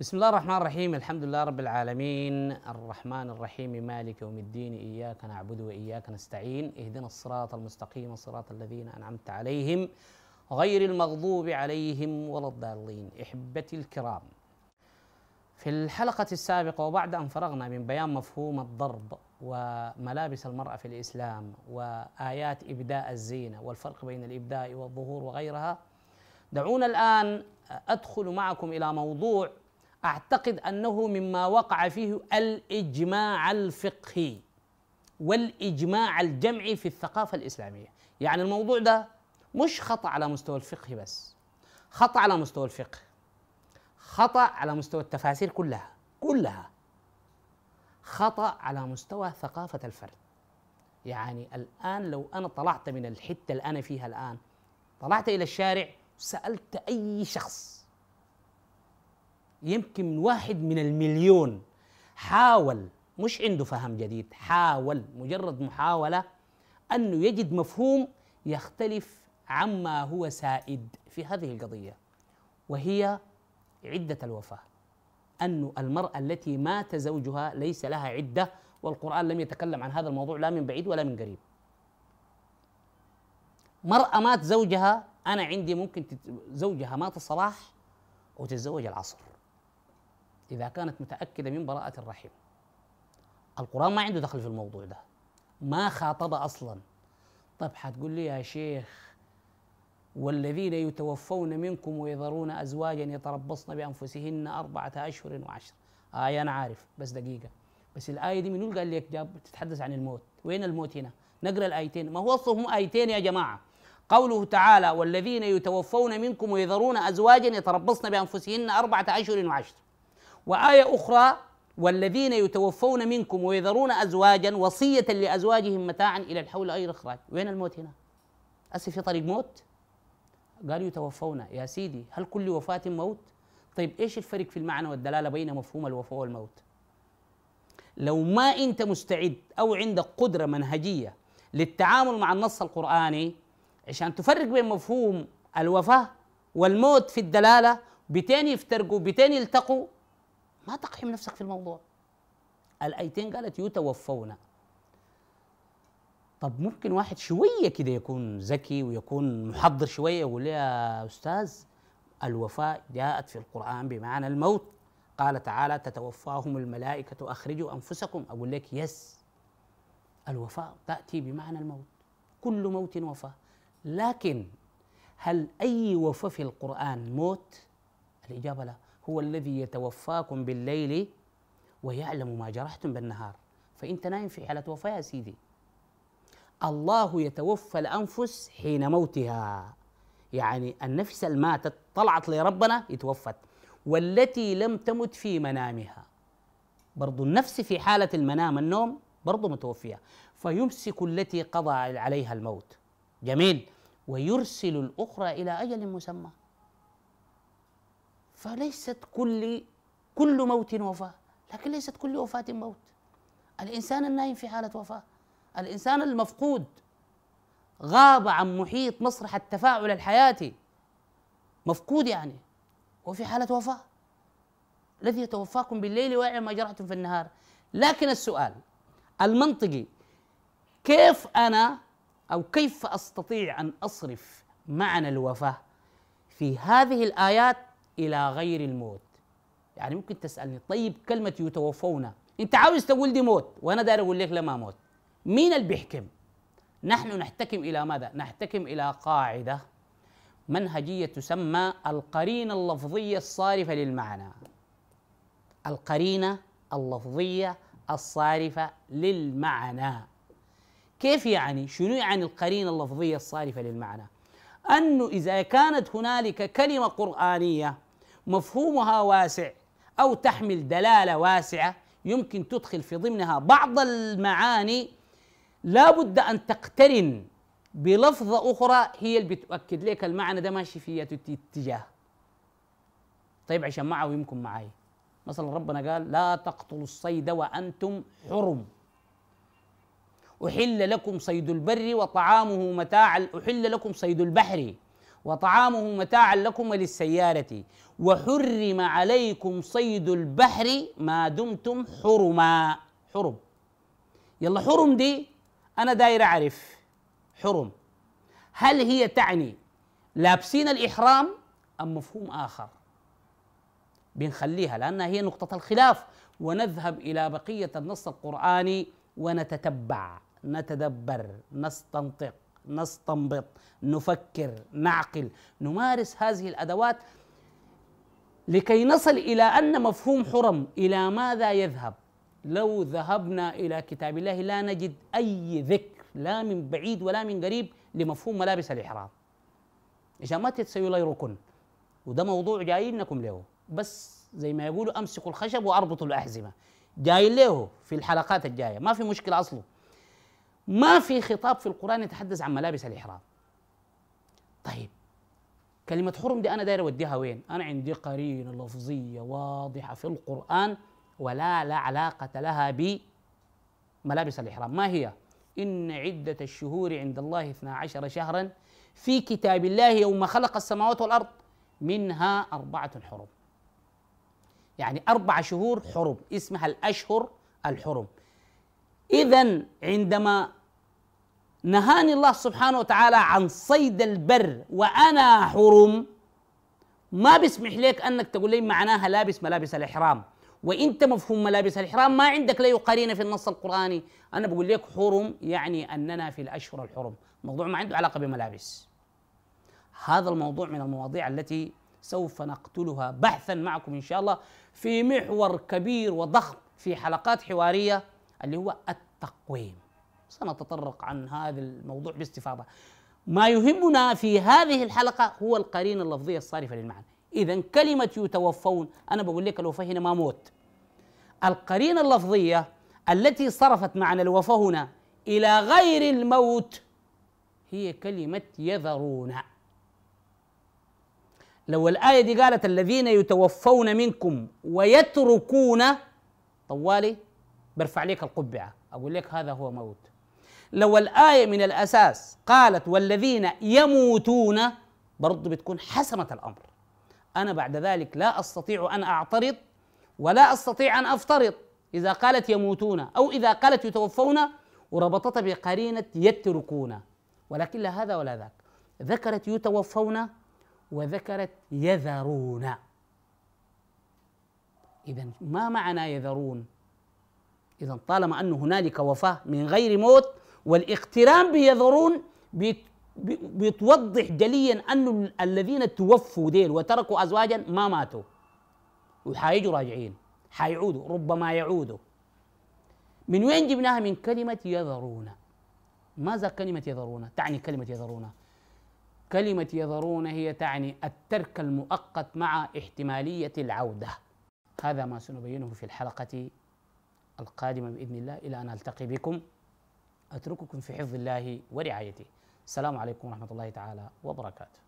بسم الله الرحمن الرحيم. الحمد لله رب العالمين. الرحمن الرحيم. مالك يوم الدين. إياك نعبد وإياك نستعين. اهدنا الصراط المستقيم. صراط الذين أنعمت عليهم غير المغضوب عليهم ولا الضالين. احبتي الكرام. في الحلقة السابقة وبعد أن فرغنا من بيان مفهوم الضرب وملابس المرأة في الإسلام وآيات إبداء الزينة والفرق بين الإبداء والظهور وغيرها دعونا الآن أدخل معكم إلى موضوع أعتقد أنه مما وقع فيه الإجماع الفقهي والإجماع الجمعي في الثقافة الإسلامية. يعني الموضوع ده مش خطأ على مستوى الفقه بس خطأ على مستوى الفقه خطأ على مستوى التفاسير كلها كلها خطأ على مستوى ثقافة الفرد. يعني الآن لو أنا طلعت من الحتة اللي أنا فيها الآن طلعت إلى الشارع سألت أي شخص يمكن واحد من المليون. حاول مش عنده فهم جديد حاول مجرد محاولة أنه يجد مفهوم يختلف عما هو سائد في هذه القضية وهي عدة الوفاة. أن المرأة التي مات زوجها ليس لها عدة والقرآن لم يتكلم عن هذا الموضوع لا من بعيد ولا من قريب. مرأة مات زوجها أنا عندي ممكن. زوجها مات الصباح وتتزوج العصر. إذا كانت متأكدة من براءة الرحم. القرآن ما عنده دخل في الموضوع ده. ما خاطب أصلا. طيب حتقول لي يا شيخ والذين يتوفون منكم ويذرون أزواجا يتربصن بأنفسهن أربعة أشهر وعشر. آية أنا عارف بس دقيقة. بس الآية دي منو قال لك؟ جاب تتحدث عن الموت. وين الموت هنا؟ نقرأ الآيتين. ما هو أصلهم آيتين يا جماعة. قوله تعالى والذين يتوفون منكم ويذرون أزواجا يتربصن بأنفسهن أربعة أشهر وعشر. وآية أخرى والذين يتوفون منكم ويذرون أزواجا وصية لأزواجهم متاعا إلى الحول غير إخراج وين الموت هنا؟ أسي في طريق موت؟ قالوا يتوفون يا سيدي هل كل وفاة موت؟ طيب إيش الفرق في المعنى والدلالة بين مفهوم الوفاة والموت؟ لو ما أنت مستعد أو عندك قدرة منهجية للتعامل مع النص القرآني عشان تفرق بين مفهوم الوفاة والموت في الدلالة بتين يفترقوا بتين يلتقوا ما تقحم نفسك في الموضوع. الآيتين قالت يتوفون. طب ممكن واحد شوية كده يكون ذكي ويكون محضر شوية يقول يا أستاذ الوفاء جاءت في القرآن بمعنى الموت. قال تعالى تتوفاهم الملائكة أخرجوا أنفسكم. أقول لك يس الوفاء تأتي بمعنى الموت. كل موت وفاة. لكن هل أي وفاة في القرآن موت؟ الإجابة لا. هو الذي يتوفاكم بالليل ويعلم ما جرحتم بالنهار. فأنت نايم في حالة وفاة يا سيدي. الله يتوفى الأنفس حين موتها. يعني النفس الماتت طلعت لربنا يتوفت. والتي لم تمت في منامها. برضو النفس في حالة المنام النوم برضو متوفية. فيمسك التي قضى عليها الموت. جميل. ويرسل الأخرى إلى أجل مسمى. فليست كل كل موت وفاة لكن ليست كل وفاة موت. الإنسان النايم في حالة وفاة. الإنسان المفقود غاب عن محيط مسرح التفاعل الحياتي مفقود يعني. وفي حالة وفاة. الذي يتوفاكم بالليل ويعلم ما جرحتم في النهار. لكن السؤال المنطقي كيف أنا أو كيف أستطيع أن أصرف معنى الوفاة في هذه الآيات إلى غير الموت. يعني ممكن تسألني طيب كلمة يتوفون أنت عاوز تقول دي موت وأنا داير أقول لك لما موت. مين اللي بيحكم؟ نحن نحتكم إلى ماذا؟ نحتكم إلى قاعدة منهجية تسمى القرينة اللفظية الصارفة للمعنى. القرينة اللفظية الصارفة للمعنى. كيف يعني؟ شنو يعني القرينة اللفظية الصارفة للمعنى؟ أنه إذا كانت هنالك كلمة قرآنية مفهومها واسع أو تحمل دلالة واسعة يمكن تدخل في ضمنها بعض المعاني. لا بد أن تقترن بلفظة أخرى هي اللي بتؤكد لك المعنى ده ماشي في اتجاه. طيب عشان معه يمكن معي مثلا ربنا قال لا تقتلوا الصيد وأنتم حرم. أحل لكم صيد البر وطعامه متاع أحل لكم صيد البحر. وطعامه متاعا لكم وللسيارة. وحرم عليكم صيد البحر ما دمتم حرما. حرم. يلا حرم دي أنا داير أعرف. حرم. هل هي تعني لابسين الإحرام أم مفهوم آخر؟ بنخليها لأنها هي نقطة الخلاف. ونذهب إلى بقية النص القرآني ونتتبع. نتدبر. نستنطق. نستنبط نفكر نعقل نمارس هذه الأدوات لكي نصل إلى أن مفهوم حرم إلى ماذا يذهب؟ لو ذهبنا إلى كتاب الله لا نجد أي ذكر لا من بعيد ولا من قريب لمفهوم ملابس الإحرام. عشان ما تتسيوا لي وده موضوع جايين لكم له. بس زي ما يقولوا أمسكوا الخشب وأربطوا الأحزمة. جاي له في الحلقات الجاية ما في مشكلة أصله. ما في خطاب في القرآن يتحدث عن ملابس الإحرام طيب كلمة حرم دي أنا داير أوديها وين؟ أنا عندي قرينة لفظية واضحة في القرآن ولا لا علاقة لها بملابس الإحرام ما هي؟ إن عدة الشهور عند الله 12 شهرا في كتاب الله يوم خلق السماوات والأرض منها أربعة حرم يعني أربع شهور حرم اسمها الأشهر الحرم إذا عندما نهاني الله سبحانه وتعالى عن صيد البر وأنا حرم. ما بيسمح لك أنك تقول لي معناها لابس ملابس الإحرام. وإنت مفهوم ملابس الإحرام ما عندك لا قرينه في النص القرآني. أنا بقول لك حرم يعني أننا في الأشهر الحرم. موضوع ما عنده علاقة بملابس. هذا الموضوع من المواضيع التي سوف نقتلها بحثا معكم إن شاء الله في محور كبير وضخم في حلقات حوارية اللي هو التقويم. سنتطرق عن هذا الموضوع باستفاضة. ما يهمنا في هذه الحلقة هو القرينه اللفظية الصارفة للمعنى. إذا كلمة يتوفون أنا بقول لك الوفاة هنا ما موت. القرينه اللفظية التي صرفت معنى الوفاة هنا إلى غير الموت هي كلمة يذرون. لو الآية دي قالت الذين يتوفون منكم ويتركون طوالي برفع لك القبعة. أقول لك هذا هو موت. لو الآية من الأساس قالت والذين يموتون برضو بتكون حسمة الأمر. أنا بعد ذلك لا أستطيع أن أعترض ولا أستطيع أن أفترض. إذا قالت يموتون أو إذا قالت يتوفون وربطتها بقرينة يتركون. ولكن لا هذا ولا ذاك. ذكرت يتوفون وذكرت يذرون. إذا ما معنى يذرون؟ إذا طالما أن هنالك وفاة من غير موت والاقتران بيذرون بتوضح جليا أن الذين توفوا ديل وتركوا أزواجا ما ماتوا. وحيجوا راجعين. حيعودوا. ربما يعودوا. من وين جبناها؟ من كلمة يذرون. ماذا كلمة يذرون؟ تعني كلمة يذرون. كلمة يذرون هي تعني الترك المؤقت مع احتمالية العودة. هذا ما سنبينه في الحلقة القادمة بإذن الله. إلى أن ألتقي بكم. أترككم في حفظ الله ورعايته. السلام عليكم ورحمة الله تعالى وبركاته.